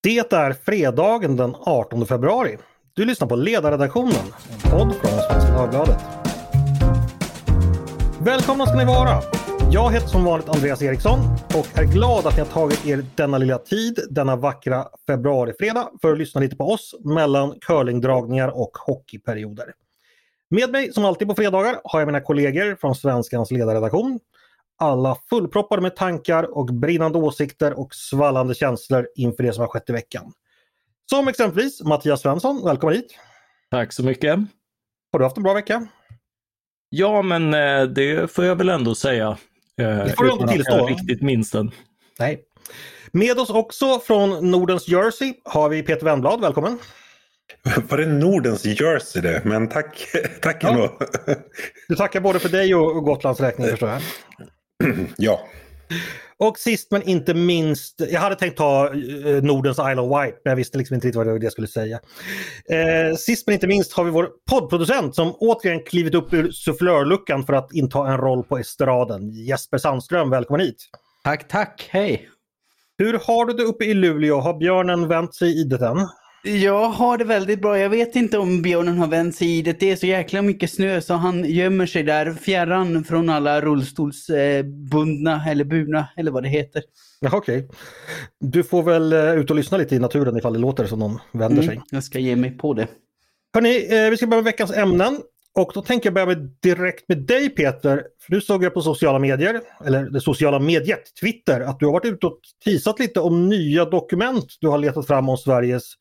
Det är fredagen den 18 februari. Du lyssnar på Ledarredaktionen, en podd från Svenska Dagbladet. Välkomna ska ni vara! Jag heter som vanligt Andreas Eriksson och är glad att ni har tagit er denna lilla tid, denna vackra februarifredag, för att lyssna lite på oss mellan curlingdragningar och hockeyperioder. Med mig som alltid på fredagar har jag mina kollegor från Svenskans ledarredaktion alla fullproppade med tankar och brinnande åsikter och svallande känslor inför det som har skett i veckan. Som exempelvis Mattias Svensson, välkommen hit! Tack så mycket! Har du haft en bra vecka? Ja, men eh, det får jag väl ändå säga. Eh, det får du inte tillstå. Jag riktigt minns den. Nej. Med oss också från Nordens Jersey har vi Peter Wennblad, välkommen! Var det Nordens Jersey det? Men tack, tack ja. ändå. Du tackar både för dig och Gotlands räkning förstår jag. ja. Och sist men inte minst, jag hade tänkt ta eh, Nordens Isle of Wight men jag visste liksom inte riktigt vad jag skulle säga. Eh, sist men inte minst har vi vår poddproducent som återigen klivit upp ur sufflörluckan för att inta en roll på estraden. Jesper Sandström, välkommen hit! Tack, tack, hej! Hur har du det uppe i Luleå? Har björnen vänt sig i det än? Jag har det väldigt bra. Jag vet inte om björnen har vänt sig i det. Det är så jäkla mycket snö så han gömmer sig där fjärran från alla rullstolsbundna eller burna eller vad det heter. Ja, Okej. Okay. Du får väl eh, ut och lyssna lite i naturen ifall det låter som någon vänder mm, sig. Jag ska ge mig på det. Hörni, eh, vi ska börja med veckans ämnen. Och då tänker jag börja med, direkt med dig Peter. För du såg jag på sociala medier, eller det sociala mediet, Twitter, att du har varit ute och teasat lite om nya dokument du har letat fram om Sveriges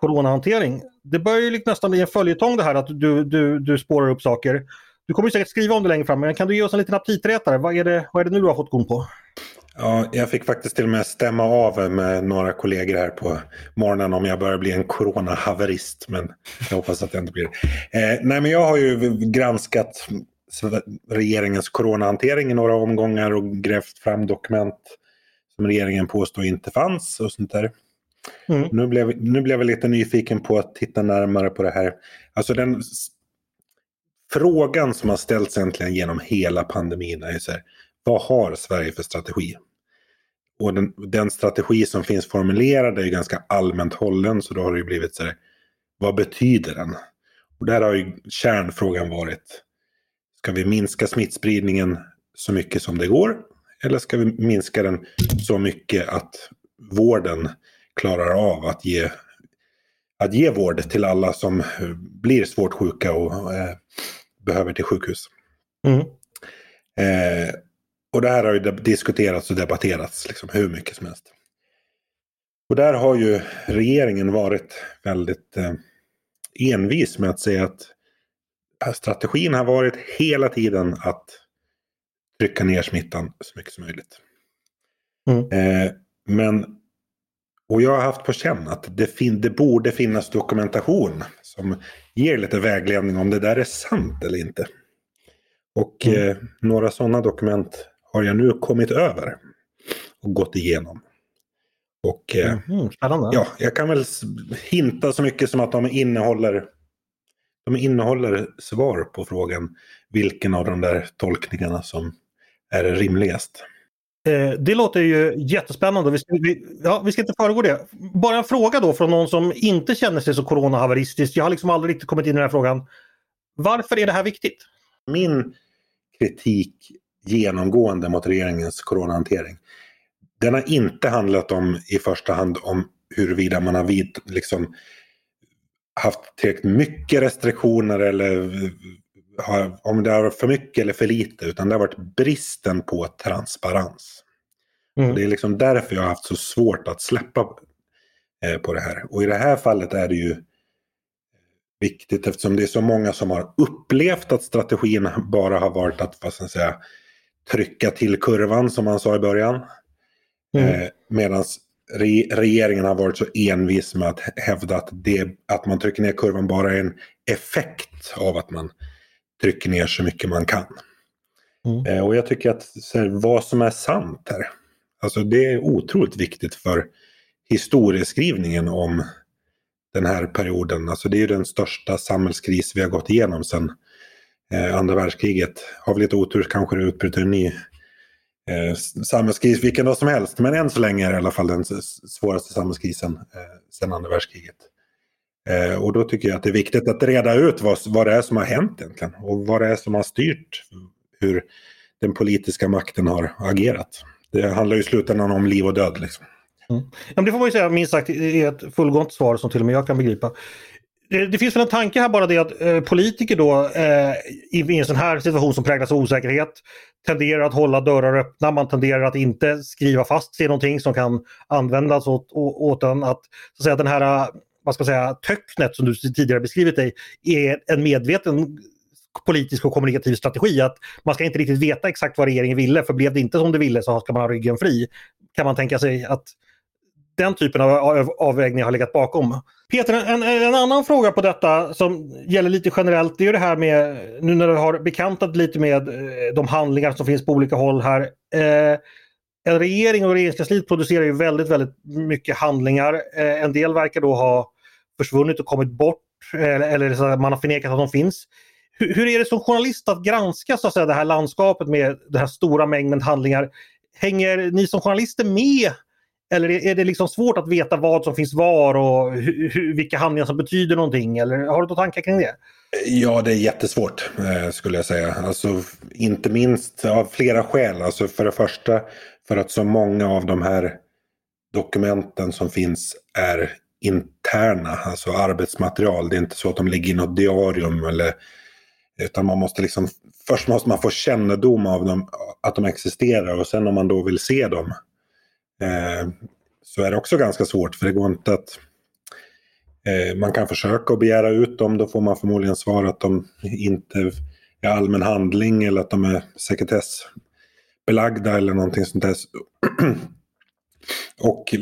coronahantering. Det börjar ju liksom nästan bli en följetong det här att du, du, du spårar upp saker. Du kommer säkert skriva om det längre fram, men kan du ge oss en liten aptitretare? Vad är det, vad är det nu du har fått kon på? Ja, jag fick faktiskt till och med stämma av med några kollegor här på morgonen om jag börjar bli en coronahaverist. Men jag hoppas att jag inte blir det. Eh, nej, men jag har ju granskat regeringens coronahantering i några omgångar och grävt fram dokument som regeringen påstår inte fanns och sånt där. Mm. Nu, blev, nu blev jag lite nyfiken på att titta närmare på det här. Alltså den frågan som har ställts egentligen genom hela pandemin är så här, vad har Sverige för strategi? Och den, den, strategi som finns formulerad är ju ganska allmänt hållen så då har det ju blivit så här, vad betyder den? Och där har ju kärnfrågan varit, ska vi minska smittspridningen så mycket som det går? Eller ska vi minska den så mycket att vården klarar av att ge, att ge vård till alla som blir svårt sjuka och eh, behöver till sjukhus. Mm. Eh, och det här har ju diskuterats och debatterats liksom hur mycket som helst. Och där har ju regeringen varit väldigt eh, envis med att säga att strategin har varit hela tiden att trycka ner smittan så mycket som möjligt. Mm. Eh, men och jag har haft på känn att det, fin det borde finnas dokumentation som ger lite vägledning om det där är sant eller inte. Och mm. eh, några sådana dokument har jag nu kommit över och gått igenom. Och eh, mm, ja, jag kan väl hinta så mycket som att de innehåller, de innehåller svar på frågan vilken av de där tolkningarna som är rimligast. Eh, det låter ju jättespännande. Vi ska, vi, ja, vi ska inte föregå det. Bara en fråga då från någon som inte känner sig så coronahaveristisk. Jag har liksom aldrig riktigt kommit in i den här frågan. Varför är det här viktigt? Min kritik genomgående mot regeringens coronahantering. Den har inte handlat om i första hand om huruvida man har vid, liksom, haft tillräckligt mycket restriktioner eller har, om det har varit för mycket eller för lite, utan det har varit bristen på transparens. Mm. det är liksom därför jag har haft så svårt att släppa eh, på det här. Och i det här fallet är det ju viktigt eftersom det är så många som har upplevt att strategin bara har varit att vad ska jag säga, trycka till kurvan som man sa i början. Mm. Eh, Medan re regeringen har varit så envis med att hävda att, det, att man trycker ner kurvan bara är en effekt av att man trycker ner så mycket man kan. Mm. Eh, och jag tycker att här, vad som är sant här, alltså det är otroligt viktigt för historieskrivningen om den här perioden. Alltså det är ju den största samhällskris vi har gått igenom sedan eh, andra världskriget. Har vi lite otur kanske det utbryter en ny eh, samhällskris vilken dag som helst. Men än så länge är det i alla fall den svåraste samhällskrisen eh, sedan andra världskriget. Eh, och då tycker jag att det är viktigt att reda ut vad, vad det är som har hänt egentligen. Och vad det är som har styrt hur den politiska makten har agerat. Det handlar ju i slutändan om liv och död. Liksom. Mm. Ja, det får man ju säga minst sagt är ett fullgott svar som till och med jag kan begripa. Det, det finns väl en tanke här bara det att eh, politiker då eh, i, i en sån här situation som präglas av osäkerhet tenderar att hålla dörrar öppna. Man tenderar att inte skriva fast sig i någonting som kan användas åt, åt en. Att, så att säga, den här vad ska säga, töcknet som du tidigare beskrivit dig är en medveten politisk och kommunikativ strategi. Att man ska inte riktigt veta exakt vad regeringen ville för blev det inte som det ville så ska man ha ryggen fri. Kan man tänka sig att den typen av avvägningar har legat bakom. Peter, en, en, annan fråga på detta som gäller lite generellt det är ju det här med, nu när du har bekantat lite med eh, de handlingar som finns på olika håll här. Eh, en regering och regeringskansliet producerar ju väldigt, väldigt mycket handlingar. Eh, en del verkar då ha försvunnit och kommit bort eller, eller man har förnekat att de finns. Hur, hur, är det som journalist att granska så att säga, det här landskapet med den här stora mängden handlingar? Hänger ni som journalister med eller är det liksom svårt att veta vad som finns var och hur, vilka handlingar som betyder någonting? Eller har du några tankar kring det? Ja, det är jättesvårt eh, skulle jag säga. Alltså, inte minst av flera skäl. Alltså, för det första för att så många av de här dokumenten som finns är interna, alltså arbetsmaterial. Det är inte så att de ligger i något diarium eller utan man måste liksom, först måste man få kännedom av dem, att de existerar. Och sen om man då vill se dem eh, så är det också ganska svårt. För det går inte att eh, man kan försöka att begära ut dem, då får man förmodligen svar att de inte är allmän handling eller att de är sekretessbelagda eller någonting sånt där. och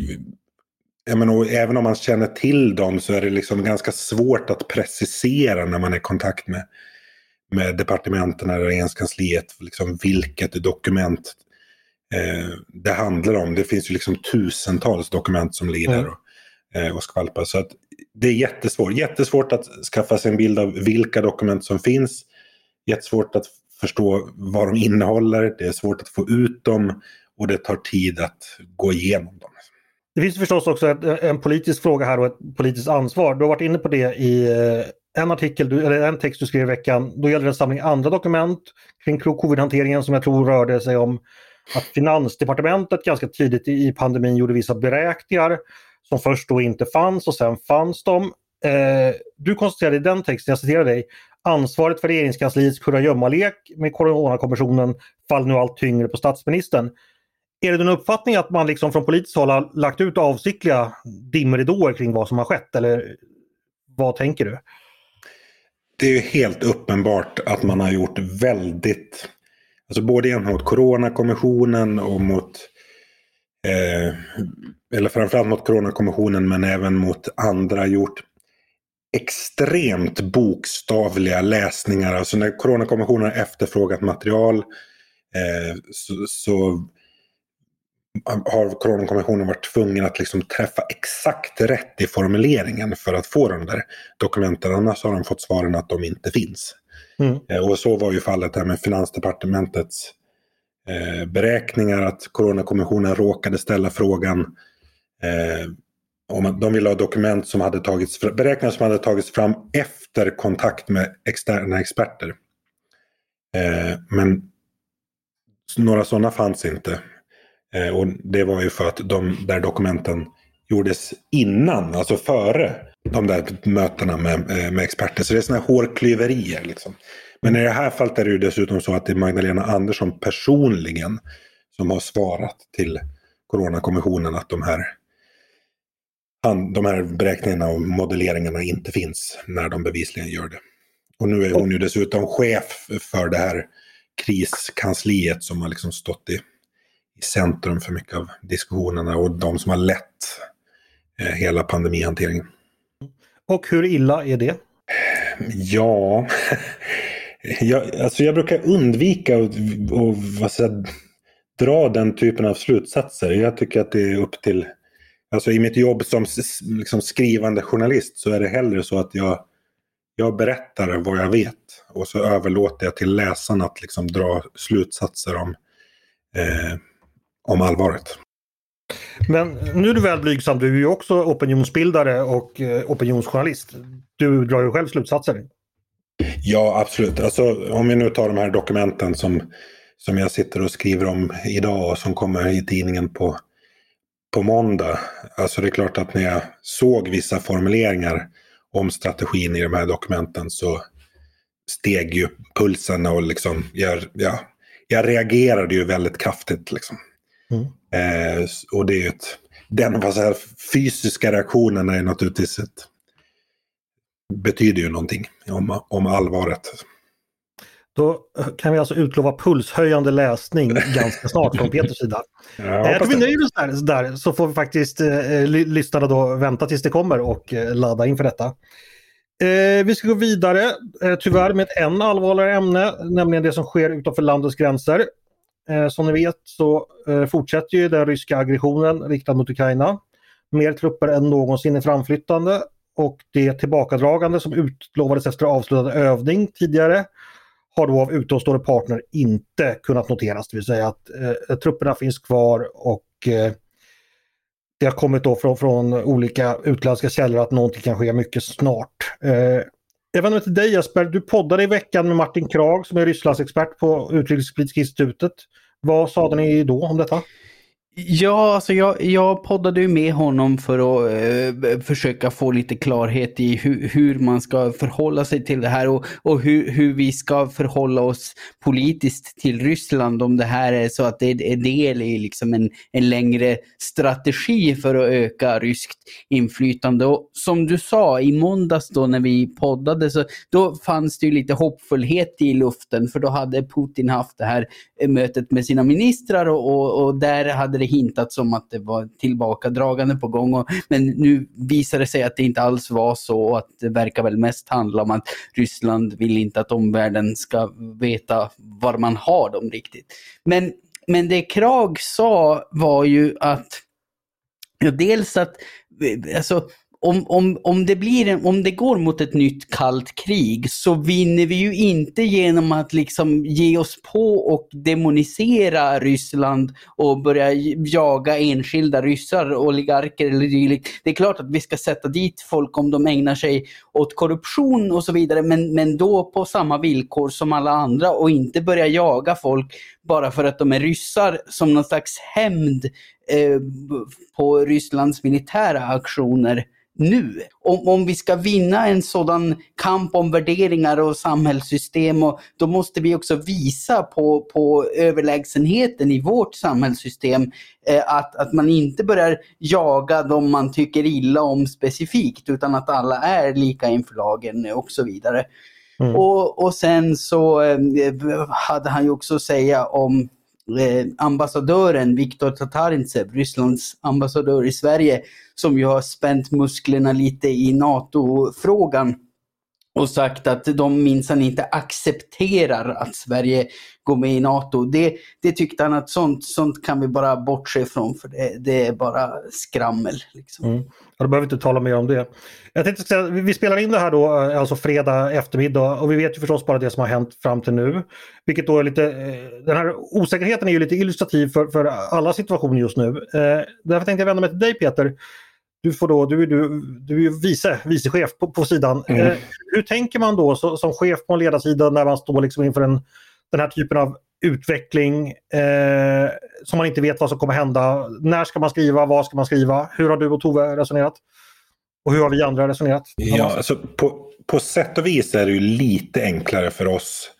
jag menar, även om man känner till dem så är det liksom ganska svårt att precisera när man är i kontakt med, med departementen eller regeringskansliet. Liksom vilket dokument eh, det handlar om. Det finns ju liksom tusentals dokument som ligger mm. där och, eh, och skvalpar. Så att det är jättesvårt. Jättesvårt att skaffa sig en bild av vilka dokument som finns. Jättesvårt att förstå vad de innehåller. Det är svårt att få ut dem och det tar tid att gå igenom dem. Det finns förstås också en politisk fråga här och ett politiskt ansvar. Du har varit inne på det i eh, en artikel, eller en text du skrev i veckan. Då gällde det en samling andra dokument kring covid-hanteringen som jag tror rörde sig om att Finansdepartementet ganska tidigt i pandemin gjorde vissa beräkningar som först då inte fanns och sen fanns de. Eh, du konstaterade i den texten, jag citerar dig, ansvaret för regeringskansliets kurragömmalek med Coronakommissionen faller nu allt tyngre på statsministern. Är det din uppfattning att man liksom från politiskt håll har lagt ut avsiktliga dimridåer kring vad som har skett eller vad tänker du? Det är helt uppenbart att man har gjort väldigt Alltså både gentemot Coronakommissionen och mot eh, eller framförallt mot Coronakommissionen men även mot andra gjort extremt bokstavliga läsningar. Alltså när Coronakommissionen har efterfrågat material eh, så, så, har Coronakommissionen varit tvungen att liksom träffa exakt rätt i formuleringen för att få de där dokumenten. Annars har de fått svaren att de inte finns. Mm. Eh, och så var ju fallet här med Finansdepartementets eh, beräkningar att Coronakommissionen råkade ställa frågan eh, om att de ville ha dokument som hade tagits beräkningar som hade tagits fram efter kontakt med externa experter. Eh, men några sådana fanns inte. Eh, och det var ju för att de där dokumenten gjordes innan, alltså före de där mötena med, eh, med experter. Så det är sådana här hårklyverier. Liksom. Men i det här fallet är det ju dessutom så att det är Magdalena Andersson personligen som har svarat till Coronakommissionen att de här, de här beräkningarna och modelleringarna inte finns när de bevisligen gör det. Och nu är hon ju dessutom chef för det här kriskansliet som har liksom stått i, i centrum för mycket av diskussionerna och de som har lett eh, hela pandemihanteringen. Och hur illa är det? Ja, jag, alltså jag brukar undvika att och, vad säga, dra den typen av slutsatser. Jag tycker att det är upp till... Alltså i mitt jobb som liksom, skrivande journalist så är det hellre så att jag, jag berättar vad jag vet. Och så överlåter jag till läsarna att liksom, dra slutsatser om eh, om allvaret. Men nu är du väl blygsam, du är ju också opinionsbildare och eh, opinionsjournalist. Du drar ju själv slutsatser. Ja, absolut. Alltså, om vi nu tar de här dokumenten som, som jag sitter och skriver om idag och som kommer i tidningen på, på måndag. Alltså det är klart att när jag såg vissa formuleringar om strategin i de här dokumenten så steg ju pulsen och liksom, jag, ja, jag reagerade ju väldigt kraftigt. Liksom. Mm. Eh, och det är ju ett, den vad säga, fysiska reaktionen är naturligtvis ett, betyder ju någonting om, om allvaret. Då kan vi alltså utlova pulshöjande läsning ganska snart från Peters sida. Ja, jag tror vi nöjer oss där, där, så får vi faktiskt eh, lyssnarna då vänta tills det kommer och eh, ladda inför detta. Eh, vi ska gå vidare, eh, tyvärr med ett än allvarligare ämne, nämligen det som sker utanför landets gränser. Eh, som ni vet så eh, fortsätter ju den ryska aggressionen riktad mot Ukraina. Mer trupper än någonsin är framflyttande och det tillbakadragande som utlovades efter avslutad övning tidigare har då av utomstående partner inte kunnat noteras. Det vill säga att eh, trupperna finns kvar och eh, det har kommit då från, från olika utländska källor att någonting kan ske mycket snart. Eh, jag vänder mig till dig Jesper, du poddade i veckan med Martin Krag som är Rysslandsexpert på Utrikespolitiska institutet. Vad sade ni då om detta? Ja, alltså jag, jag poddade ju med honom för att eh, försöka få lite klarhet i hu, hur man ska förhålla sig till det här och, och hur, hur vi ska förhålla oss politiskt till Ryssland om det här är så att det är del i liksom en, en längre strategi för att öka ryskt inflytande. Och som du sa, i måndags då när vi poddade så då fanns det ju lite hoppfullhet i luften för då hade Putin haft det här mötet med sina ministrar och, och, och där hade det hintats om att det var tillbakadragande på gång. Och, men nu visar det sig att det inte alls var så och att det verkar väl mest handla om att Ryssland vill inte att omvärlden ska veta var man har dem riktigt. Men, men det Krag sa var ju att Ja, dels att alltså, om, om, om, det blir en, om det går mot ett nytt kallt krig så vinner vi ju inte genom att liksom ge oss på och demonisera Ryssland och börja jaga enskilda ryssar, oligarker eller dylikt. Det är klart att vi ska sätta dit folk om de ägnar sig åt korruption och så vidare, men, men då på samma villkor som alla andra och inte börja jaga folk bara för att de är ryssar som någon slags hämnd eh, på Rysslands militära aktioner nu. Om, om vi ska vinna en sådan kamp om värderingar och samhällssystem, och, då måste vi också visa på, på överlägsenheten i vårt samhällssystem. Eh, att, att man inte börjar jaga de man tycker illa om specifikt, utan att alla är lika inför lagen och så vidare. Mm. Och, och sen så eh, hade han ju också att säga om Eh, ambassadören Viktor Tatarintsev, Rysslands ambassadör i Sverige, som ju har spänt musklerna lite i NATO-frågan och sagt att de minsann inte accepterar att Sverige går med i NATO. Det, det tyckte han att sånt, sånt kan vi bara bortse ifrån för det, det är bara skrammel. Liksom. Mm. Ja, då behöver vi inte tala mer om det. Jag tänkte säga, vi spelar in det här då, eh, alltså fredag eftermiddag och vi vet ju förstås bara det som har hänt fram till nu. Vilket då är lite, eh, den här osäkerheten är ju lite illustrativ för, för alla situationer just nu. Eh, därför tänkte jag vända mig till dig Peter. Du, får då, du, du, du är vice, vicechef på, på sidan. Mm. Eh, hur tänker man då så, som chef på en ledarsida när man står liksom inför en, den här typen av utveckling eh, som man inte vet vad som kommer hända. När ska man skriva? Vad ska man skriva? Hur har du och Tove resonerat? Och hur har vi andra resonerat? Ja, alltså, på, på sätt och vis är det ju lite enklare för oss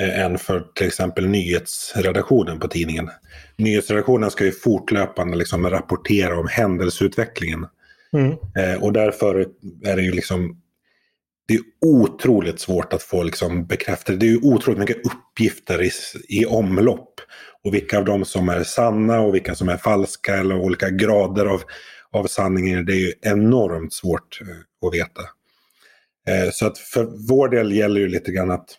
än för till exempel nyhetsredaktionen på tidningen. Nyhetsredaktionen ska ju fortlöpande liksom rapportera om händelseutvecklingen. Mm. Eh, och därför är det ju liksom det är otroligt svårt att få liksom bekräftelse. Det är otroligt mycket uppgifter i, i omlopp. Och vilka av dem som är sanna och vilka som är falska eller olika grader av, av sanningen. Det är ju enormt svårt eh, att veta. Eh, så att för vår del gäller ju lite grann att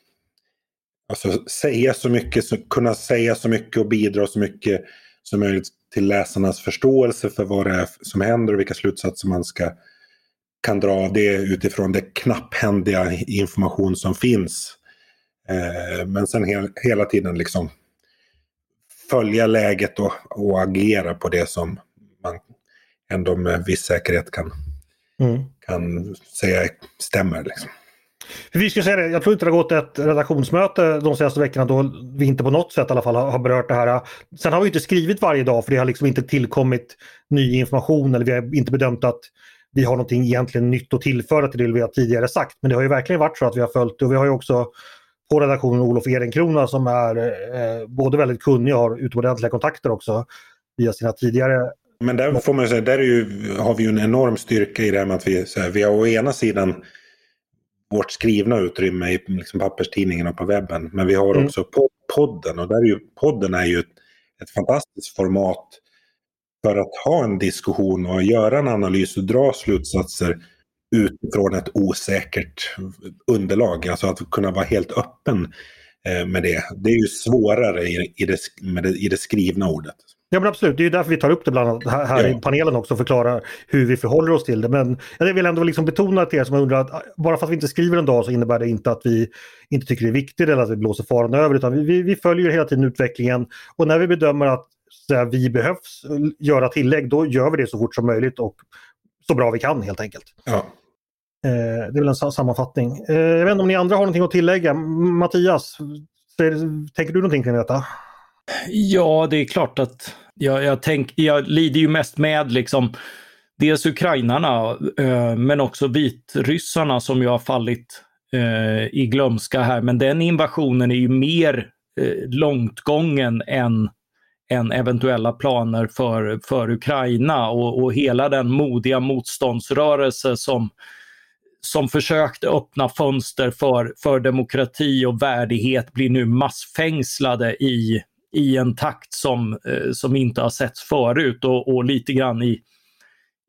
alltså, säga så mycket, kunna säga så mycket och bidra så mycket som möjligt till läsarnas förståelse för vad det är som händer och vilka slutsatser man ska kan dra av det utifrån det knapphändiga information som finns. Eh, men sen he hela tiden liksom följa läget och, och agera på det som man ändå med viss säkerhet kan, mm. kan säga stämmer. Liksom. Vi ska säga det, jag tror inte det har gått ett redaktionsmöte de senaste veckorna då vi inte på något sätt i alla fall har berört det här. Sen har vi inte skrivit varje dag för det har liksom inte tillkommit ny information eller vi har inte bedömt att vi har någonting egentligen nytt att tillföra till det vi har tidigare sagt. Men det har ju verkligen varit så att vi har följt det och vi har ju också på redaktionen Olof Ehrenkrona som är eh, både väldigt kunnig och har utomordentliga kontakter också via sina tidigare men där får man säga, där ju, har vi ju en enorm styrka i det här med att vi, så här, vi har å ena sidan vårt skrivna utrymme i liksom papperstidningen och på webben. Men vi har mm. också podden och där är ju, podden är ju ett, ett, fantastiskt format för att ha en diskussion och göra en analys och dra slutsatser utifrån ett osäkert underlag. Alltså att kunna vara helt öppen med det. Det är ju svårare i, i, det, det, i det skrivna ordet. Ja men absolut, det är därför vi tar upp det bland annat här, här ja. i panelen också och förklarar hur vi förhåller oss till det. Men jag vill ändå liksom betona till er som undrar att bara för att vi inte skriver en dag så innebär det inte att vi inte tycker det är viktigt eller att vi blåser faran över utan vi, vi, vi följer hela tiden utvecklingen och när vi bedömer att här, vi behövs göra tillägg då gör vi det så fort som möjligt och så bra vi kan helt enkelt. Ja. Eh, det är väl en sammanfattning. Eh, jag vet inte om ni andra har någonting att tillägga. Mattias, tänker du någonting kring detta? Ja, det är klart att jag, jag, tänk, jag lider ju mest med liksom dels ukrainarna eh, men också vitryssarna som ju har fallit eh, i glömska här. Men den invasionen är ju mer eh, långtgången än, än eventuella planer för, för Ukraina och, och hela den modiga motståndsrörelse som som försökte öppna fönster för, för demokrati och värdighet blir nu massfängslade i, i en takt som, eh, som inte har setts förut och, och lite grann i,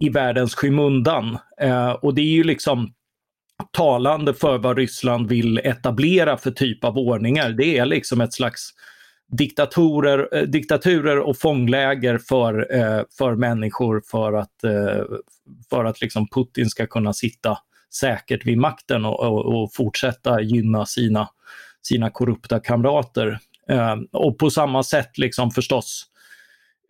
i världens skymundan. Eh, och det är ju liksom talande för vad Ryssland vill etablera för typ av ordningar. Det är liksom ett slags diktatorer, eh, diktaturer och fångläger för, eh, för människor för att, eh, för att liksom Putin ska kunna sitta säkert vid makten och, och, och fortsätta gynna sina, sina korrupta kamrater. Eh, och på samma sätt liksom förstås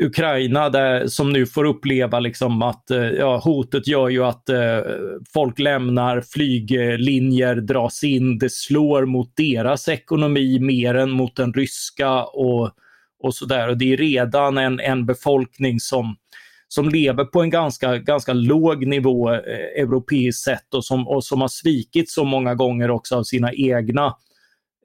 Ukraina där, som nu får uppleva liksom att eh, ja, hotet gör ju att eh, folk lämnar, flyglinjer dras in, det slår mot deras ekonomi mer än mot den ryska och, och sådär. Och det är redan en, en befolkning som, som lever på en ganska, ganska låg nivå eh, europeiskt sett och som, och som har svikit så många gånger också av sina egna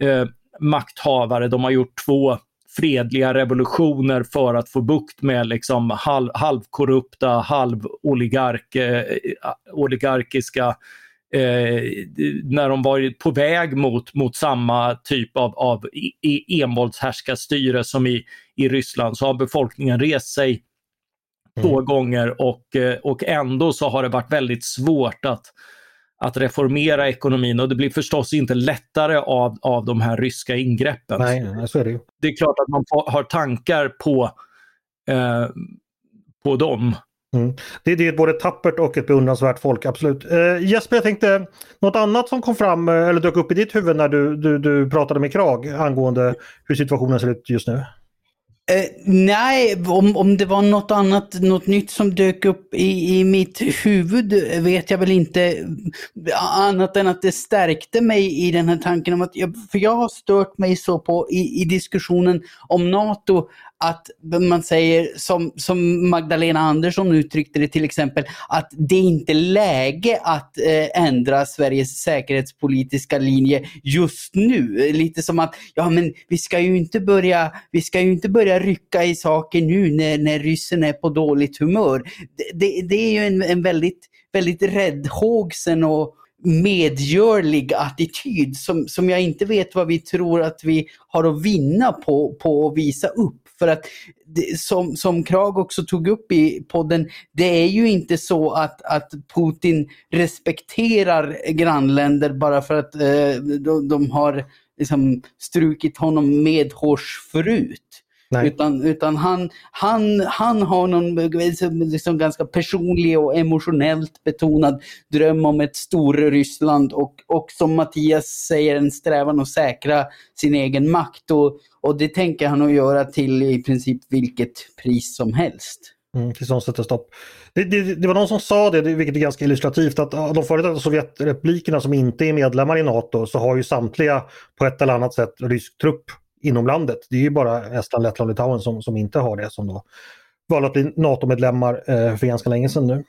eh, makthavare. De har gjort två fredliga revolutioner för att få bukt med liksom halv, halvkorrupta, halvoligarkiska eh, eh, när de varit på väg mot, mot samma typ av, av e-, e-, envåldshärskarstyre som i, i Ryssland så har befolkningen rest sig två mm. gånger och, eh, och ändå så har det varit väldigt svårt att att reformera ekonomin och det blir förstås inte lättare av, av de här ryska ingreppen. Nej, så är det ju. Det är klart att man har tankar på, eh, på dem. Mm. Det, det är både tappert och ett beundransvärt folk, absolut. Eh, Jesper, jag tänkte något annat som kom fram eh, eller dök upp i ditt huvud när du, du, du pratade med Krag angående hur situationen ser ut just nu? Uh, nej, om, om det var något annat, något nytt som dök upp i, i mitt huvud vet jag väl inte. Annat än att det stärkte mig i den här tanken om att, jag, för jag har stört mig så på i, i diskussionen om NATO att man säger, som, som Magdalena Andersson uttryckte det till exempel, att det är inte läge att eh, ändra Sveriges säkerhetspolitiska linje just nu. Lite som att, ja men vi ska ju inte börja, vi ska ju inte börja rycka i saker nu när, när ryssen är på dåligt humör. Det, det, det är ju en, en väldigt, väldigt räddhågsen och medgörlig attityd som, som jag inte vet vad vi tror att vi har att vinna på, på att visa upp. För att det, som, som Krag också tog upp i podden, det är ju inte så att, att Putin respekterar grannländer bara för att eh, de, de, har liksom strukit honom medhårs förut. Nej. Utan, utan han, han, han har någon liksom, liksom ganska personlig och emotionellt betonad dröm om ett Storryssland och, och som Mattias säger en strävan att säkra sin egen makt. Och, och det tänker han att göra till i princip vilket pris som helst. Mm, tills de sätter stopp. Det, det, det var någon som sa det, vilket är ganska illustrativt, att av de före detta Sovjetrepublikerna som inte är medlemmar i NATO så har ju samtliga på ett eller annat sätt rysk trupp inom landet. Det är ju bara Estland, Lettland och Litauen som, som inte har det som då valde att bli NATO-medlemmar eh, för ganska länge sedan nu.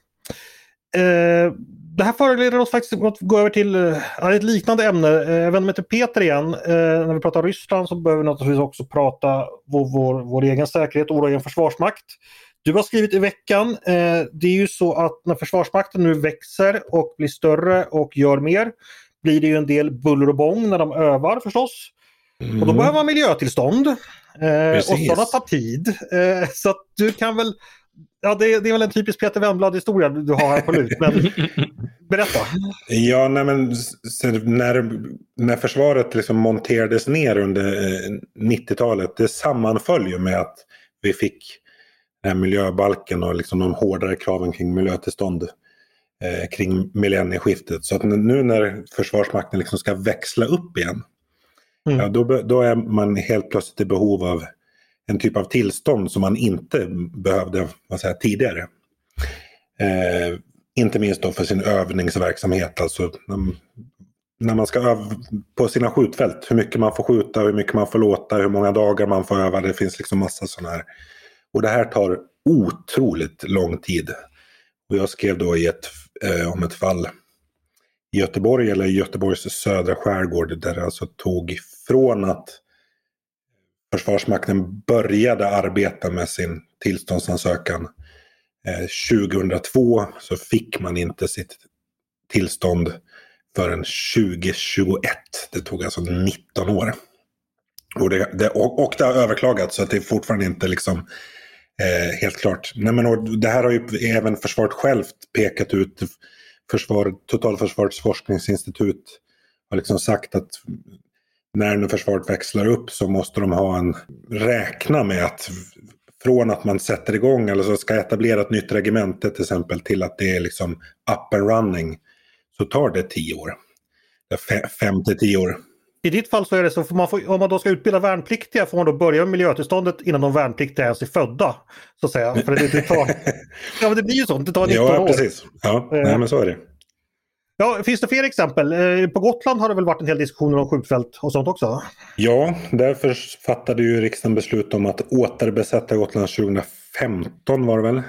Eh, det här föranleder oss faktiskt att gå över till eh, ett liknande ämne. Eh, jag vänder mig till Peter igen. Eh, när vi pratar Ryssland så behöver vi naturligtvis också prata vår, vår, vår egen säkerhet och vår egen försvarsmakt. Du har skrivit i veckan, eh, det är ju så att när Försvarsmakten nu växer och blir större och gör mer blir det ju en del buller och bång när de övar förstås. Mm. Och då behöver man miljötillstånd. Eh, och sådana tar tid. Eh, så att du kan väl... Ja, det, det är väl en typisk Peter Wemblad-historia du har här på lut. Men berätta. Ja, nej, men när, när försvaret liksom monterades ner under eh, 90-talet, det sammanföll ju med att vi fick den här miljöbalken och liksom de hårdare kraven kring miljötillstånd eh, kring millennieskiftet. Så att nu när Försvarsmakten liksom ska växla upp igen, Mm. ja, då, då är man helt plötsligt i behov av en typ av tillstånd som man inte behövde vad säger, tidigare. Eh, inte minst då för sin övningsverksamhet, alltså när, när man ska öva på sina skjutfält. Hur mycket man får skjuta, hur mycket man får låta, hur många dagar man får öva. Det finns liksom massa sådana här. Och det här tar otroligt lång tid. Och jag skrev då i ett, eh, om ett fall Göteborg eller Göteborgs södra skärgård där det alltså tog från att Försvarsmakten började arbeta med sin tillståndsansökan eh, 2002 så fick man inte sitt tillstånd förrän 2021. Det tog alltså 19 år. Och det, det, och, och det har överklagats så att det är fortfarande inte liksom eh, helt klart. Nej, men, och det här har ju även försvaret självt pekat ut. Försvar, Totalförsvarets forskningsinstitut har liksom sagt att när nu försvaret växlar upp så måste de ha en räkna med att från att man sätter igång eller så ska etablera ett nytt regemente till exempel till att det är liksom up and running så tar det tio år. Fem till tio år. I ditt fall så är det så, man får, om man då ska utbilda värnpliktiga får man då börja med miljötillståndet innan de värnpliktiga ens är födda. Så att säga. För det, det tar, ja men det blir ju så, det tar 19 Ja, år. precis. Ja, Eh. nej, men så är det. Ja, finns det fler exempel? Eh, På Gotland har det väl varit en hel diskussion om skjutfält och sånt också? Ja, därför fattade ju riksdagen beslut om att återbesätta Gotland 2015 var det väl.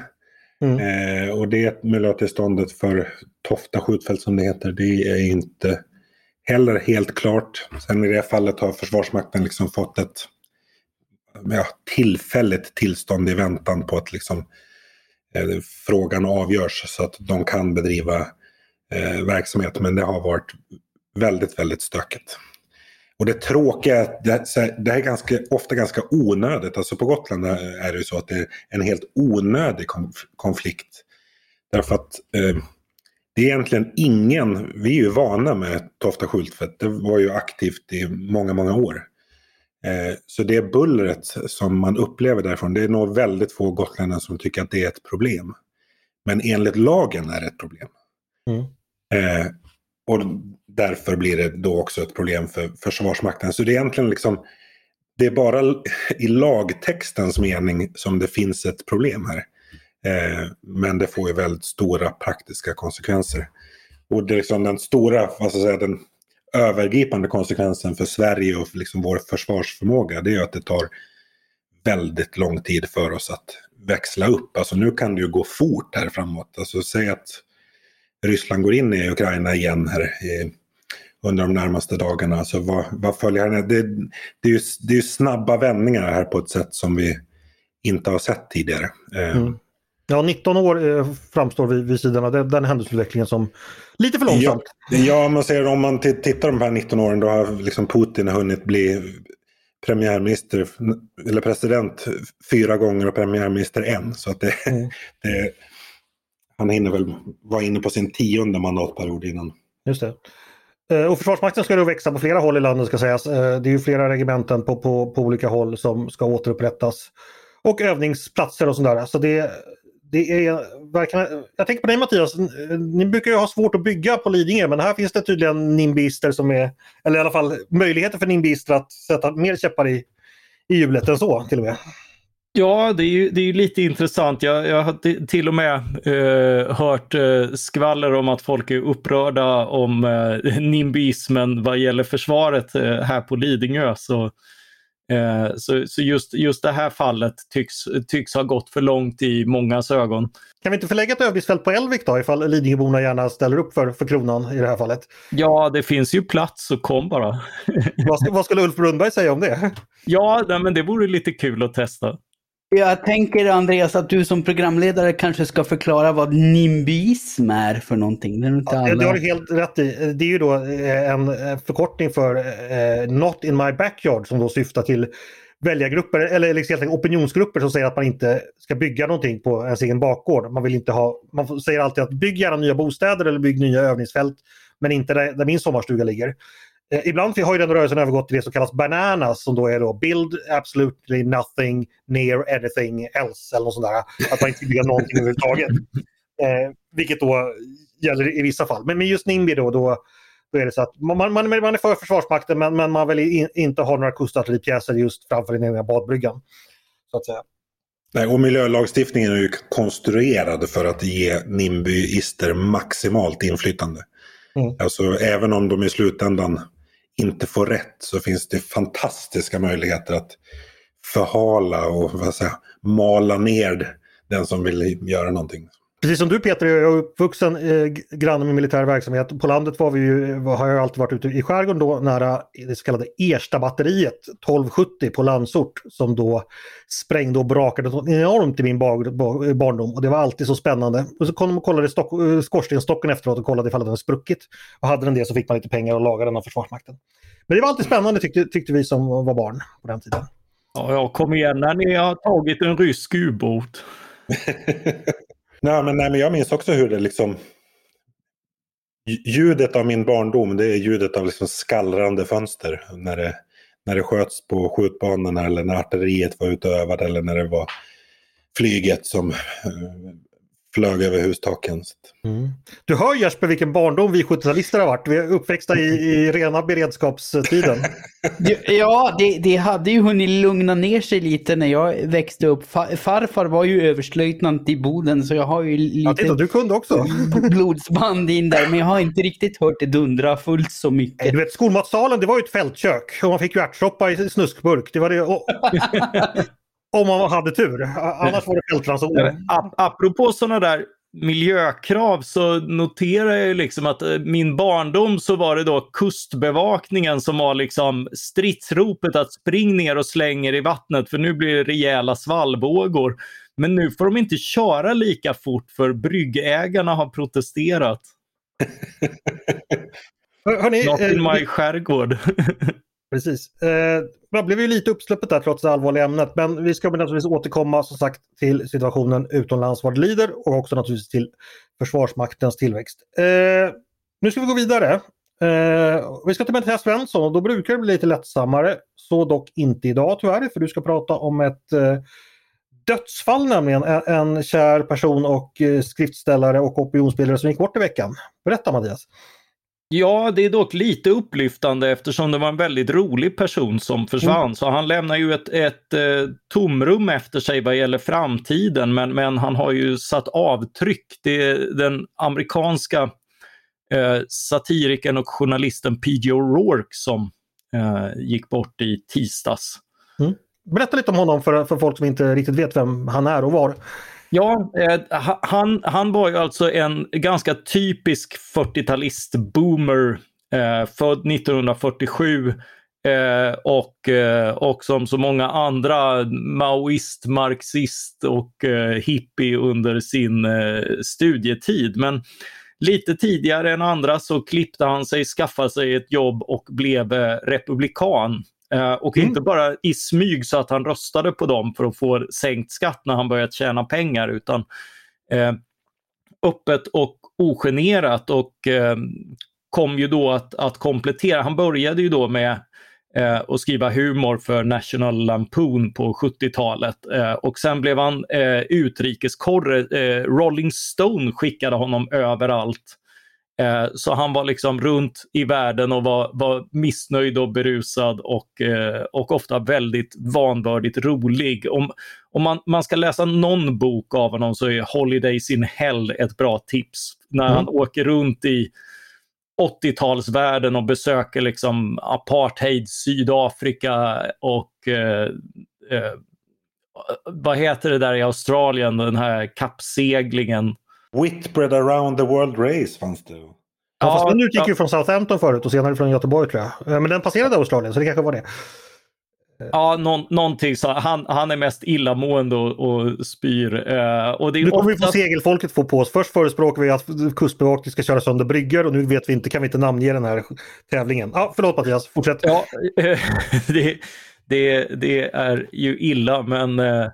Mm. Eh, och det miljötillståndet för Tofta skjutfält som det heter, det är inte heller helt klart. Sen i det fallet har Försvarsmakten liksom fått ett ja, tillfälligt tillstånd i väntan på att liksom, eh, frågan avgörs så att de kan bedriva eh, verksamhet. Men det har varit väldigt, väldigt stökigt. Och det tråkiga är att det, här- det är ganska, ofta ganska onödigt. Alltså på Gotland är det ju så att det är en helt onödig konflikt. Därför att eh, det är egentligen ingen, vi är ju vana med Tofta skjutfält. Det var ju aktivt i många, många år. Eh, så det bullret som man upplever därifrån, det är nog väldigt få gotlänningar som tycker att det är ett problem. Men enligt lagen är det ett problem. Mm. Eh, och därför blir det då också ett problem för Försvarsmakten. Så det är egentligen liksom, det är bara i lagtextens mening som det finns ett problem här. Eh, men det får ju väldigt stora praktiska konsekvenser. Och det är liksom den stora, vad ska jag säga, den övergripande konsekvensen för Sverige och för liksom vår försvarsförmåga, det är ju att det tar väldigt lång tid för oss att växla upp. Alltså nu kan det ju gå fort här framåt. Alltså säg att Ryssland går in i Ukraina igen här i, under de närmaste dagarna. Alltså vad, vad följer här? Det, det, är ju, det är ju snabba vändningar här på ett sätt som vi inte har sett tidigare. Eh, mm. Ja, 19 år eh, framstår vid, vid sidan av den, den händelseutvecklingen som lite för Ja, långsamt. ja, man ser om man tittar de här 19 åren då har liksom Putin hunnit bli premiärminister eller president fyra gånger och premiärminister en. Så att det, Mm. det, han hinner väl vara inne på sin tionde mandatperiod innan. Just det. Eh, och Försvarsmakten ska då växa på flera håll i landet ska sägas. Eh, det är ju flera regementen på, på, på olika håll som ska återupprättas. Och övningsplatser och sådär. Så det, det är verkligen, jag tänker på dig Mattias, ni brukar ju ha svårt att bygga på Lidingö men här finns det tydligen nimbister som är, eller i alla fall möjligheter för nimbister att sätta mer käppar i, i hjulet än så till och med. Ja, det är ju, det är lite intressant. Jag, jag har till och med eh, hört eh, skvaller om att folk är upprörda om eh, nimbismen vad gäller försvaret eh, här på Lidingö. Så, eh, så, så, just, just det här fallet tycks, tycks ha gått för långt i mångas ögon. Kan vi inte förlägga ett övningsfält på Älvik då ifall Lidingöborna gärna ställer upp för, för kronan i det här fallet? Ja, det finns ju plats så kom bara. vad, vad skulle Ulf Brunberg säga om det? Ja, nej, men det vore lite kul att testa. Jag tänker Andreas att du som programledare kanske ska förklara vad nimbism är för någonting. Det, är inte ja, alla... det har du helt rätt i. Det är ju då eh, en eh, förkortning för eh, Not in my backyard som då syftar till väljargrupper eller liksom opinionsgrupper som säger att man inte ska bygga någonting på ens egen bakgård. Man vill inte ha, man säger alltid att bygg gärna nya bostäder eller bygg nya övningsfält men inte där, där min sommarstuga ligger. Eh, ibland har ju den rörelsen övergått till det som kallas bananas som då är då build absolutely nothing near anything else eller något sånt där. Att man inte bygger någonting överhuvudtaget. Eh, vilket då gäller i vissa fall. Men med just NIMBY då, då, då är det så att man, man, man är för Försvarsmakten men, men man vill in, inte ha några kustartilleripjäser just framför den egna badbryggan. Så att säga. Nej, och miljölagstiftningen är ju konstruerad för att ge NIMBYister maximalt inflytande. Mm. Alltså även om de i slutändan inte får rätt så finns det fantastiska möjligheter att förhala och vad säga, mala ner den som vill göra någonting. Precis som du Peter, jag är uppvuxen eh, granne med militär verksamhet. På landet var vi ju, har jag alltid varit ute i skärgården då nära det så kallade Erstabatteriet 1270 på Landsort som då sprängde och brakade enormt i min bar, bar, barndom och det var alltid så spännande. Och så kom de och kollade eh, skorstenstocken efteråt och kollade ifall den hade spruckit. Och hade den det så fick man lite pengar och laga den av Försvarsmakten. Men det var alltid spännande tyckte, tyckte vi som var barn på den tiden. Ja, jag kom igen när ni har tagit en rysk ubåt. Nej men, nej, men jag minns också hur det liksom... Ljudet av min barndom, det är ljudet av liksom skallrande fönster. När det, när det sköts på skjutbanorna eller när artilleriet var ute och övade eller när det var flyget som eh, flög över hustaken. Mm. Du hör Jesper vilken barndom vi 70-talister har varit. Vi är uppväxta i, i rena beredskapstiden. ja, det, det, hade ju hunnit lugna ner sig lite när jag växte upp. Farfar var ju överstelöjtnant i Boden så jag har ju lite ja, titta, du kunde också. blodsband in där. Men jag har inte riktigt hört det dundra fullt så mycket. Du vet, skolmatsalen det var ju ett fältkök och man fick ju ärtsoppa i snuskburk. Det var det. Och... Om man hade tur. Annars var det fältranson. Apropå sådana där miljökrav så noterar jag liksom att eh, min barndom så var det då kustbevakningen som var liksom stridsropet att spring ner och släng er i vattnet för nu blir det rejäla svallvågor. Men nu får de inte köra lika fort för bryggägarna har protesterat. Hörrni, in eh, skärgård. Precis. Eh, det blev ju lite uppsläppet där trots det allvarliga ämnet. Men vi ska naturligtvis återkomma som sagt till situationen utomlands vad det lider och också naturligtvis till Försvarsmaktens tillväxt. Eh, nu ska vi gå vidare. Eh, vi ska till Mattias Svensson och då brukar det bli lite lättsammare. Så dock inte idag tyvärr för du ska prata om ett eh, dödsfall nämligen. En, en kär person och eh, skriftställare och opinionsbildare som gick bort i veckan. Berätta Mattias. Ja, det är dock lite upplyftande eftersom det var en väldigt rolig person som försvann. Mm. Så han lämnar ju ett, ett eh, tomrum efter sig vad gäller framtiden men, men han har ju satt avtryck. Det den amerikanska eh, satirikern och journalisten P.J. O'Rourke som eh, gick bort i tisdags. Mm. Berätta lite om honom för, för folk som inte riktigt vet vem han är och var. Ja, eh, han, han var ju alltså en ganska typisk 40-talist-boomer, eh, född 1947 eh, och, eh, och som så många andra maoist, marxist och eh, hippie under sin eh, studietid. Men lite tidigare än andra så klippte han sig, skaffade sig ett jobb och blev eh, republikan. Uh, och mm. inte bara i smyg så att han röstade på dem för att få sänkt skatt när han börjat tjäna pengar utan uh, öppet och ogenerat och uh, kom ju då att, att komplettera. Han började ju då med eh, att skriva humor för National Lampoon på 70-talet. Eh, och sen blev han eh, utrikeskorre. Eh, Rolling Stone skickade honom överallt. Eh, så han var liksom runt i världen och var, var missnöjd och berusad och, eh, och ofta väldigt vanvördigt rolig. Om, om man, man ska läsa någon bok av honom så är Holidays in Hell ett bra tips. När mm. han åker runt i 80-talsvärlden och besöker liksom apartheid Sydafrika och eh, eh, vad heter det där i Australien, den här kappseglingen. Whitbread around the world race fanns det. Ja, fast den utgick ja. ju från Southampton förut och senare från Göteborg tror jag. Eh, men den passerade Australien så det kanske var det. Ja, någon, någonting så. Han, han är mest illamående och, och spyr. Uh, och det nu kommer ofta... vi få segelfolket få på oss. Först förespråkar vi att kustbevakningen ska köra sönder bryggor och nu vet vi inte, kan vi inte namnge den här tävlingen. Ja, förlåt Mattias, fortsätt. Ja, det, det, det är ju illa men uh,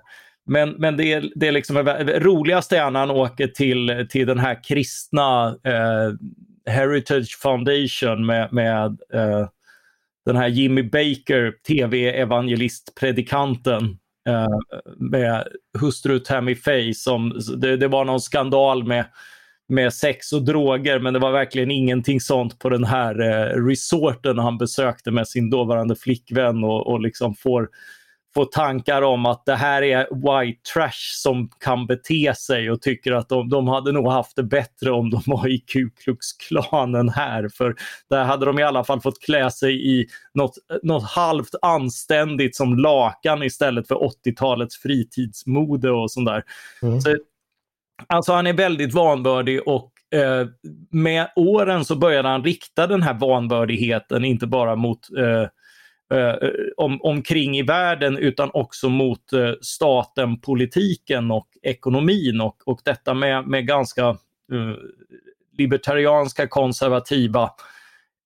men, men det, är, det är liksom roligaste är när han åker till, till den här kristna eh, Heritage Foundation med, med eh, den här Jimmy Baker, tv-evangelistpredikanten eh, med hustru Tammy Faye. Som, det, det, var någon skandal med, med sex och droger men det var verkligen ingenting sånt på den här eh, resorten han besökte med sin dåvarande flickvän och, och liksom får får tankar om att det här är white trash som kan bete sig och tycker att de, de hade nog haft det bättre om de var i Ku Klux Klanen här. För där hade de i alla fall fått klä sig i något, något halvt anständigt som lakan istället för 80-talets fritidsmode och sånt där. Mm. Så, alltså han är väldigt vanbördig och eh, med åren så började han rikta den här vanbördigheten inte bara mot eh, Eh, eh, om, omkring i världen utan också mot eh, staten, politiken och ekonomin och, och detta med, med ganska eh, libertarianska konservativa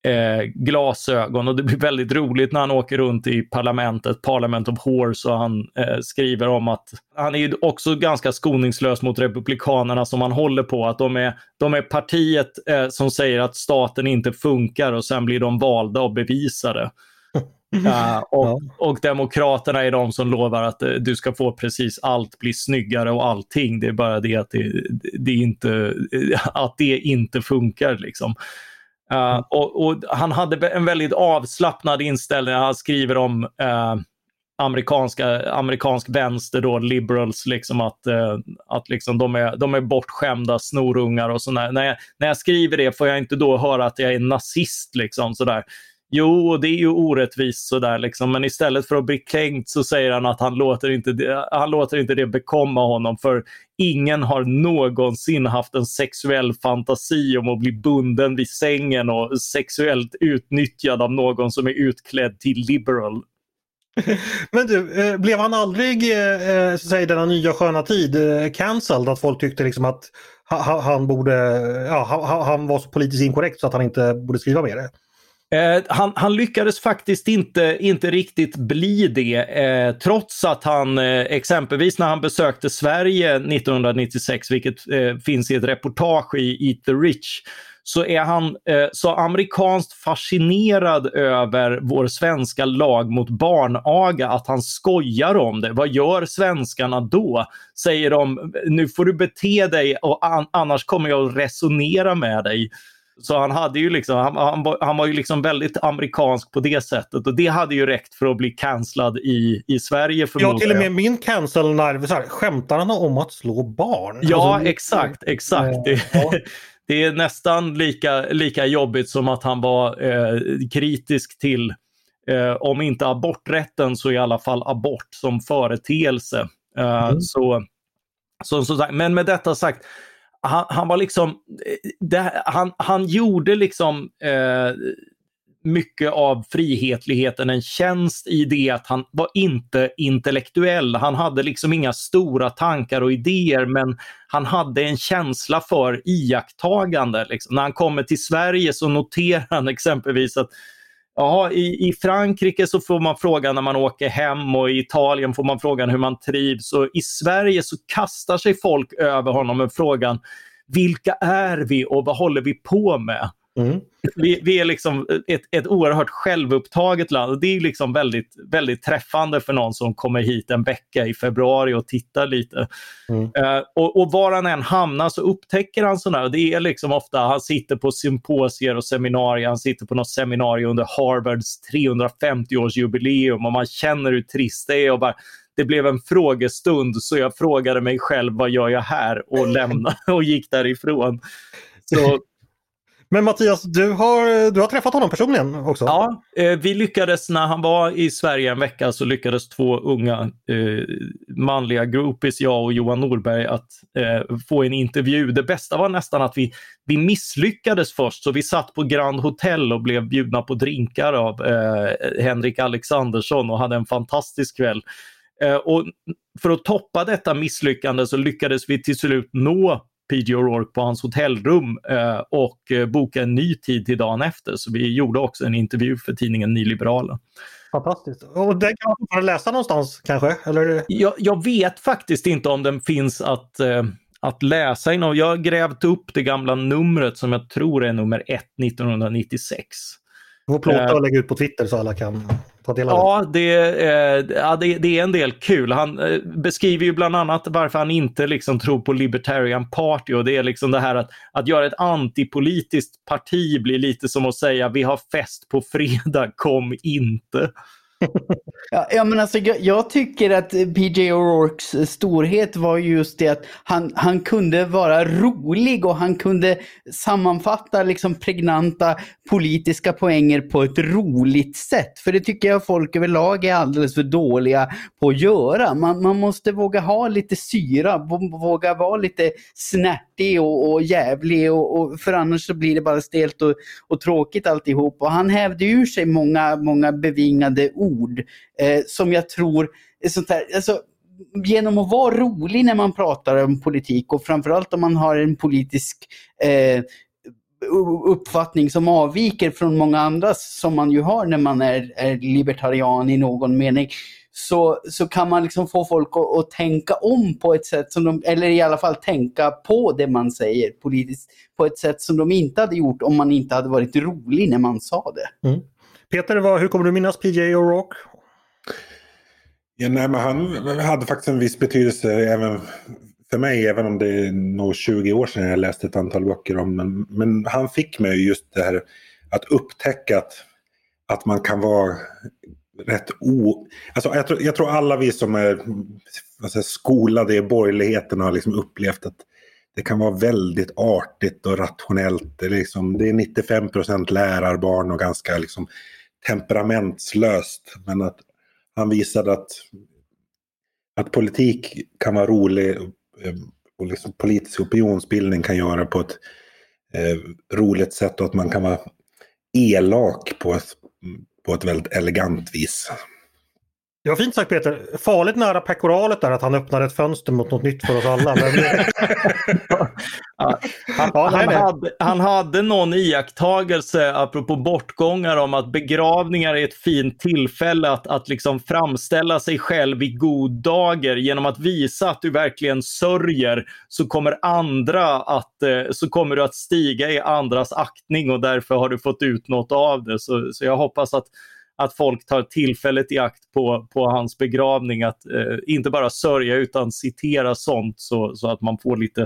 eh, glasögon och det blir väldigt roligt när han åker runt i parlamentet, Parliament of Horse och han eh, skriver om att han är också ganska skoningslös mot republikanerna som han håller på, att de är, de är partiet eh, som säger att staten inte funkar och sen blir de valda och bevisade. Uh, och, och Demokraterna är de som lovar att uh, du ska få precis allt, bli snyggare och allting. Det är bara det att det, det inte, att det inte funkar. Liksom. Uh, och, och, Han hade en väldigt avslappnad inställning. Han skriver om amerikanska, amerikansk vänster, då, liberals, liksom att, att liksom de, är, de är bortskämda snorungar och sådär. När jag, när jag skriver det får jag inte då höra att jag är nazist. Liksom, sådär. Jo, det är ju orättvist sådär liksom. Men istället för att bli kränkt så säger han att han låter inte det, han låter inte det bekomma honom. För ingen har någonsin haft en sexuell fantasi om att bli bunden vid sängen och sexuellt utnyttjad av någon som är utklädd till liberal. Men du, eh, blev han aldrig, eh, eh säga, denna nya sköna tid, eh, cancelled? Att folk tyckte liksom att han borde, ja, han var så politiskt inkorrekt så att han inte borde skriva mer? Eh, han, han, lyckades faktiskt inte, inte riktigt bli det, eh, trots att han eh, exempelvis när han besökte Sverige 1996, vilket eh, finns i ett reportage i Eat the Rich, så är han eh, så amerikanskt fascinerad över vår svenska lag mot barnaga att han skojar om det. Vad gör svenskarna då? Säger de, nu får du bete dig och an annars kommer jag att resonera med dig. Så han, hade ju liksom, han, han, han, var ju liksom väldigt amerikansk på det sättet och det hade ju räckt för att bli cancellad i, i Sverige förmodligen. Ja, till och med min cancel-nerv, skämtar han om att slå barn? Ja, alltså, exakt, exakt. Det, ja. det, är nästan lika, lika jobbigt som att han var eh, kritisk till, eh, om inte aborträtten så i alla fall abort som företeelse. Eh, mm. så, så, så, men med detta sagt, han, han var liksom, eh, det, han, han gjorde liksom eh, mycket av frihetligheten en tjänst i det att han var inte intellektuell. Han hade liksom inga stora tankar och idéer men han hade en känsla för iakttagande. Liksom. När han kommer till Sverige så noterar han exempelvis att Ja, i, I Frankrike så får man frågan när man åker hem och i Italien får man frågan hur man trivs. Och I Sverige så kastar sig folk över honom med frågan vilka är vi och vad håller vi på med? Mm. vi, vi är liksom ett, ett oerhört självupptaget land. Det är liksom väldigt, väldigt träffande för någon som kommer hit en vecka i februari och tittar lite. Mm. Uh, och, och var han än hamnar så upptäcker han sådana Det är liksom ofta, han sitter på symposier och seminarier. Han sitter på något seminarium under Harvards 350-årsjubileum och man känner hur trist det är. Och bara, det blev en frågestund så jag frågade mig själv vad gör jag här och lämnade och gick därifrån. Så, men Mattias, du har, du har träffat honom personligen också? Ja, eh, vi lyckades när han var i Sverige en vecka så lyckades två unga eh, manliga groupies, jag och Johan Norberg, att eh, få en intervju. Det bästa var nästan att vi, vi misslyckades först, så vi satt på Grand Hotel och blev bjudna på drinkar av eh, Henrik Alexandersson och hade en fantastisk kväll. Eh, och för att toppa detta misslyckande så lyckades vi till slut nå PG O'Rourke på hans hotellrum eh, och eh, boka en ny tid till dagen efter. Så vi gjorde också en intervju för tidningen Nyliberalen. Fantastiskt. Och den kan man läsa någonstans kanske? Eller? Jag, jag vet faktiskt inte om den finns att, att läsa inom. Jag har grävt upp det gamla numret som jag tror är nummer 1 1996. Du får plåta och lägga ut på Twitter så alla kan ta del av ja, det. Eh, ja, det, det, är en del kul. Han eh, beskriver ju bland annat varför han inte liksom tror på Libertarian Party och det är liksom det här att, att göra ett antipolitiskt parti blir lite som att säga vi har fest på fredag, kom inte ja, ja, men alltså, jag, jag, tycker att PJ O'Rourkes storhet var just det att han, han kunde vara rolig och han kunde sammanfatta liksom pregnanta politiska poänger på ett roligt sätt. För det tycker jag folk överlag är alldeles för dåliga på att göra. Man, man måste våga ha lite syra, våga vara lite snärtig och, och jävlig och, och, för annars så blir det bara stelt och, och tråkigt alltihop. Och han hävde ur sig många, många bevingade ord eh, som jag tror sånt här, alltså, genom att vara rolig när man pratar om politik och framförallt om man har en politisk eh, uppfattning som avviker från många andras som man ju har när man är, är libertarian i någon mening så, så kan man liksom få folk att, att, tänka om på ett sätt som de, eller i alla fall tänka på det man säger politiskt på ett sätt som de inte hade gjort om man inte hade varit rolig när man sa det. Mm. Peter, vad, hur kommer du minnas PJ O'Rourke? Ja, nej, men han hade faktiskt en viss betydelse även för mig, även om det är nog 20 år sedan jag läste ett antal böcker om men, men han fick mig just det här att upptäcka att, att man kan vara rätt o... Alltså, jag, tror, jag tror alla vi som är alltså, skolade i borgerligheten har liksom upplevt att det kan vara väldigt artigt och rationellt. Det är, liksom, det är 95 procent lärarbarn och ganska liksom, temperamentslöst. Men att han visade att, att politik kan vara rolig Eh, och liksom politisk opinionsbildning kan göra på ett eh, roligt sätt och att man kan vara elak på ett, på ett väldigt elegant vis. Det var fint sagt Peter. Farligt nära pekoralet där att han öppnade ett fönster mot något nytt för oss alla. Men... ja, han, ja, han, hade, han, hade, någon iakttagelse apropå bortgångar om att begravningar är ett fint tillfälle att, att liksom framställa sig själv i god dager genom att visa att du verkligen sörjer så kommer andra att, eh, så kommer du att stiga i andras aktning och därför har du fått ut något av det. Så, så jag hoppas att att folk tar tillfället i akt på, på hans begravning att eh, inte bara sörja utan citera sånt så, så att man får lite,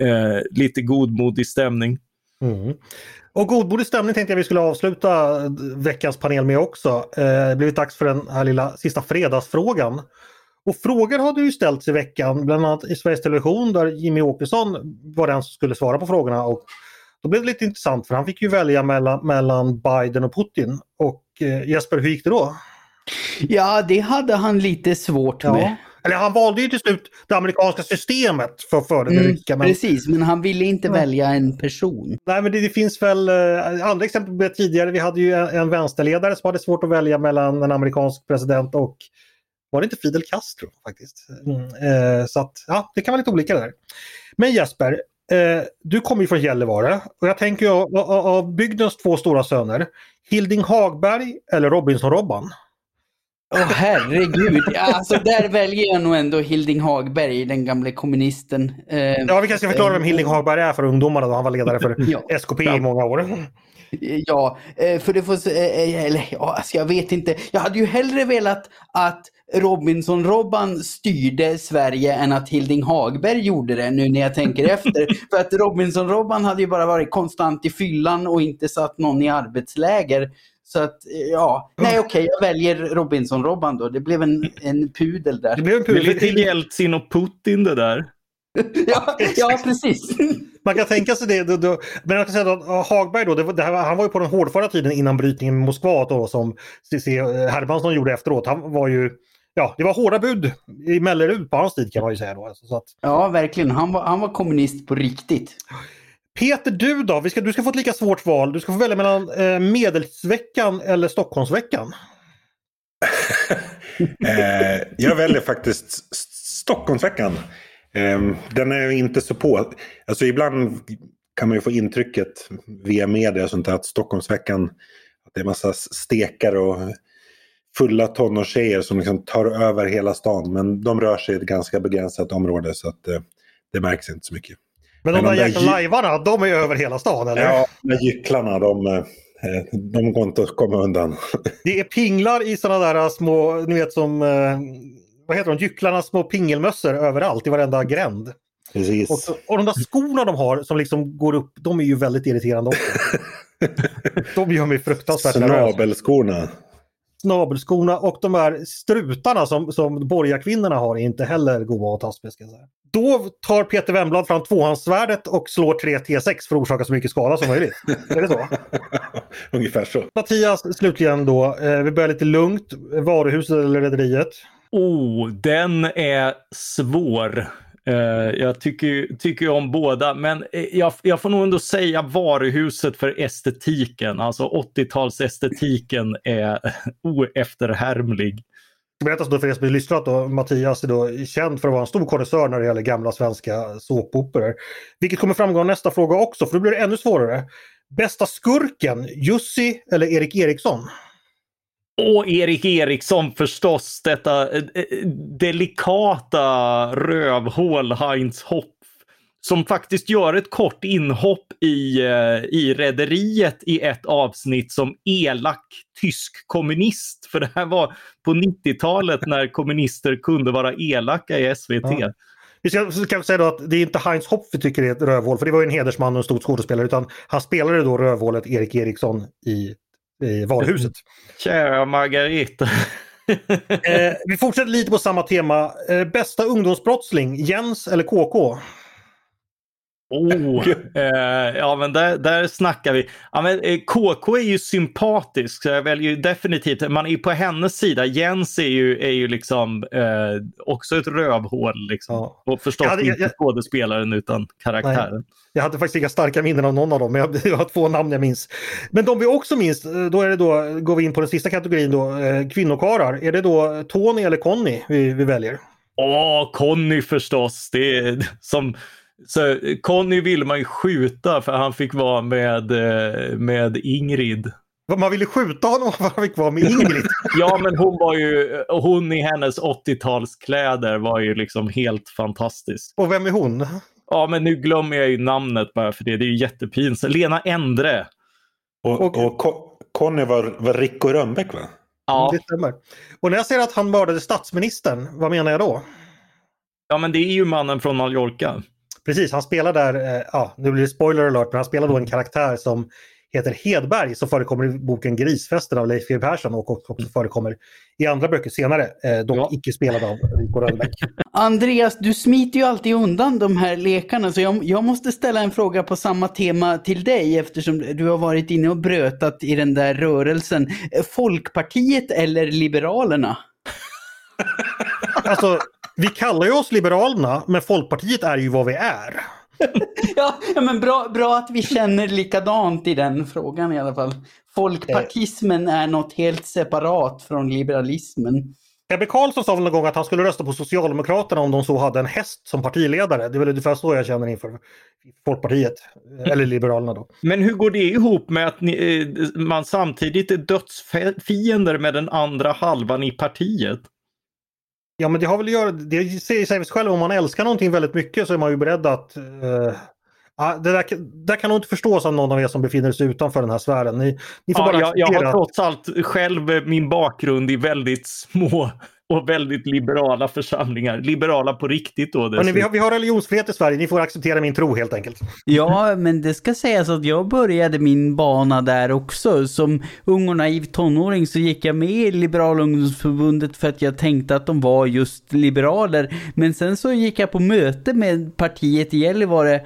eh, lite godmodig stämning. Mm. Och godmodig stämning tänkte jag vi skulle avsluta veckans panel med också. Eh, det har blivit dags för den här lilla sista fredagsfrågan. Och frågor har du ju ställts i veckan, bland annat i Sveriges Television där Jimmy Åkesson var den som skulle svara på frågorna. Och då blev det lite intressant för han fick ju välja mellan, mellan Biden och Putin. Och eh, Jesper, hur gick det då? Ja, det hade han lite svårt ja. med. Eller han valde ju till slut det amerikanska systemet för före det mm. Men... Precis, men han ville inte ja. välja en person. Nej, men det, det finns väl eh, andra exempel tidigare. Vi hade ju en, en vänsterledare som hade svårt att välja mellan en amerikansk president och var det inte Fidel Castro faktiskt? Mm. Eh, så att, ja, det kan vara lite olika där. Men Jesper, eh, du kommer ju från Gällivare och jag tänker av, av bygdens två stora söner, Hilding Hagberg eller Robinson-Robban? Åh herregud, alltså där väljer jag nog ändå Hilding Hagberg, den gamle kommunisten. Eh, Ja, vi kanske ska förklara vem Hilding Hagberg är för ungdomarna då. Han var ledare för Ja. SKP i många år. Ja, eh, för det får... s- eh, Eller ja, alltså jag vet inte. Jag hade ju hellre velat att Robinson-Robban styrde Sverige än att Hilding Hagberg gjorde det nu när jag tänker efter. För att Robinson-Robban hade ju bara varit konstant i fyllan och inte satt någon i arbetsläger. Så att eh, ja, nej okej, jag väljer Robinson-Robban då. Det blev en, en pudel Det där. blev en Det är pudel. lite Jeltsin och Putin det där. Ja, ja precis. Man kan tänka sig det. Då, då, men jag kan säga att Hagberg då, det, det han var ju på den hårdföra tiden innan brytningen med Moskva då, som CC Hermansson gjorde efteråt. Han var ju, ja, det var hårda bud i Mellerud på hans tid kan man ju säga då. Alltså, så att, Ja, verkligen. Han var, han var kommunist på riktigt. Peter, du då? Vi ska, du ska få ett lika svårt val. Du ska få välja mellan eh, Medelsveckan eller Stockholmsveckan. Eh, jag väljer faktiskt Stockholmsveckan. Eh, den är ju inte så på. Alltså ibland kan man ju få intrycket via media och sånt där att Stockholmsveckan, att det är massa stekare och fulla tonårstjejer som liksom tar över hela stan. Men de rör sig i ett ganska begränsat område så att eh, det märks inte så mycket. Men de Men där de där jäkla lajvarna, de är över hela stan eller? Ja, de här gycklarna de, eh, de går inte att komma undan. Det är pinglar i sådana där små, ni vet som, eh, vad heter de, gycklarnas små pingelmössor överallt i varenda gränd. Precis. Och, så- och de där skorna de har som liksom går upp, de är ju väldigt irriterande också. de gör mig fruktansvärt nervös. Snabelskorna. Snabelskorna och de här strutarna som, som borgarkvinnorna har är inte heller goda att tas med. Då tar Peter Wemblad fram tvåhandssvärdet och slår 3 T6 för att orsaka så mycket skada som möjligt. är det så? Ungefär så. Mattias, slutligen då. Eh, vi börjar lite lugnt. Varuhuset eller Rederiet? Oh, den är svår. Uh, jag tycker, tycker om båda, men eh, jag, jag får nog ändå säga varuhuset för estetiken. Alltså 80-talsestetiken är oefterhärmlig. Berätta då för er som lyssnar att då, Mattias är då känd för att vara en stor konnässör när det gäller gamla svenska såpoperor. Vilket kommer framgå av nästa fråga också, för då blir det ännu svårare. Bästa skurken, Jussi eller Erik Eriksson? Och Erik Eriksson förstås, detta eh, eh, delikata rövhål Heinz Hopp som faktiskt gör ett kort inhopp i, eh, i Rederiet i ett avsnitt som elak tysk kommunist. För det här var på 90-talet när kommunister kunde vara elaka i SVT. Ja. Vi ska, ska vi säga då att det är inte Heinz Hopp vi tycker är ett rövhål, för det var ju en hedersman och en stor skådespelare, utan han spelade då rövhålet Erik Eriksson i, i varuhuset. Kära Margareta. Eh, vi fortsätter lite på samma tema. Eh, bästa ungdomsbrottsling, Jens eller KK? Oh, eh, ja men där, där snackar vi. Ja, men, eh, KK är ju sympatisk, så jag väljer ju definitivt, man är ju på hennes sida. Jens är ju, är ju liksom eh, också ett rövhål. Liksom. Ja. Och förstås Jag hade- jag- inte skådespelaren utan karaktären. Jag hade faktiskt inga starka minnen av någon av dem, men jag, jag har två namn jag minns. Men de vi också minns, eh, då är det då, går vi in på den sista kategorin då, eh, kvinnokarar. Är det då Tony eller Conny vi, vi väljer? Åh, Conny förstås. Det är, som, så, Conny ville man ju skjuta för han fick vara med, eh, med Ingrid. Man ville skjuta honom för han fick vara med Ingrid. Ja, men hon var ju, hon i hennes 80-talskläder var ju liksom helt fantastisk. Och vem är hon? Ja, men nu glömmer jag ju namnet bara för det. Det är ju jättepinsamt. Lena Endre. Och, Och- och Conny var, var Rico Rönnbäck va? Ja, Det stämmer. Och när jag säger att han mördade statsministern, vad menar jag då? ja, men det är ju mannen från Mallorca. Precis, han spelar där, eh, ja nu blir det spoiler alert, men han spelar då en karaktär som heter Hedberg som förekommer i boken Grisfesten av Leif G Persson och också förekommer i andra böcker senare, eh, dock Ja. icke spelad av Rico Rönnbäck. Andreas, du smiter ju alltid undan de här lekarna så jag, jag måste ställa en fråga på samma tema till dig eftersom du har varit inne och brötat i den där rörelsen. Folkpartiet eller Liberalerna? Alltså, vi kallar ju oss Liberalerna, men Folkpartiet är ju vad vi är. Ja, men bra, bra att vi känner likadant i den frågan i alla fall. Folkpartismen är något helt separat från liberalismen. Ebbe Carlsson sa väl någon gång att han skulle rösta på Socialdemokraterna om de så hade en häst som partiledare. Det är väl ungefär så jag känner inför Folkpartiet. Eller Liberalerna då. Men hur går det ihop med att ni, eh, man samtidigt är dödsfiender med den andra halvan i partiet? Ja men det har väl att göra, det säger sig själv, om man älskar någonting väldigt mycket så är man ju beredd att uh, det där, där kan nog inte förstås av någon av er som befinner sig utanför den här sfären. Ni, ni får ja, bara jag, jag har trots allt själv min bakgrund i väldigt små och väldigt liberala församlingar. Liberala på riktigt då. Hörrni, vi, har, vi har religionsfrihet i Sverige, ni får acceptera min tro helt enkelt. Ja, men det ska sägas att jag började min bana där också. Som ung och naiv tonåring så gick jag med i Liberala ungdomsförbundet för att jag tänkte att de var just liberaler. Men sen så gick jag på möte med partiet i Gällivare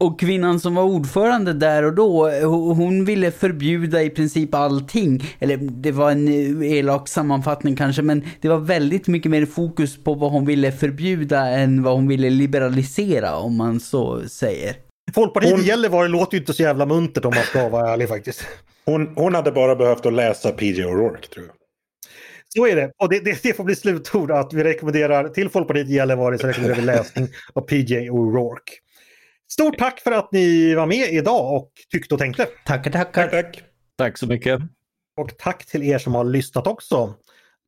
och kvinnan som var ordförande där och då, hon ville förbjuda i princip allting. Eller det var en elak sammanfattning kanske, men det var väldigt mycket mer fokus på vad hon ville förbjuda än vad hon ville liberalisera, om man så säger. Folkpartiet hon... Gällivare låter ju inte så jävla muntert om man ska vara ärlig faktiskt. Hon, hon hade bara behövt att läsa PJ O'Rourke tror jag. Så är det. Och det, det, det, får bli slutord att vi rekommenderar till Folkpartiet Gällivare så rekommenderar vi läsning av PJ O'Rourke. Stort tack för att ni var med idag och tyckte och tänkte. Tackar, tackar. Tack, tack. Tack så mycket. Och tack till er som har lyssnat också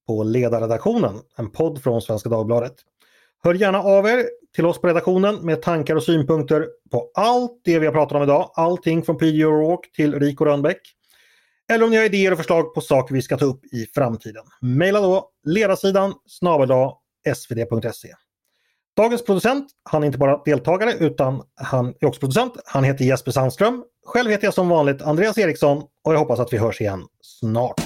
på Ledarredaktionen, en podd från Svenska Dagbladet. Hör gärna av er till oss på redaktionen med tankar och synpunkter på allt det vi har pratat om idag. Allting från P.J. O'Rourke till Rico Rönnbäck. Eller om ni har idéer och förslag på saker vi ska ta upp i framtiden. Maila då ledarsidan snabel svd.se. Dagens producent, han är inte bara deltagare utan han är också producent. Han heter Jesper Sandström. Själv heter jag som vanligt Andreas Eriksson och jag hoppas att vi hörs igen snart.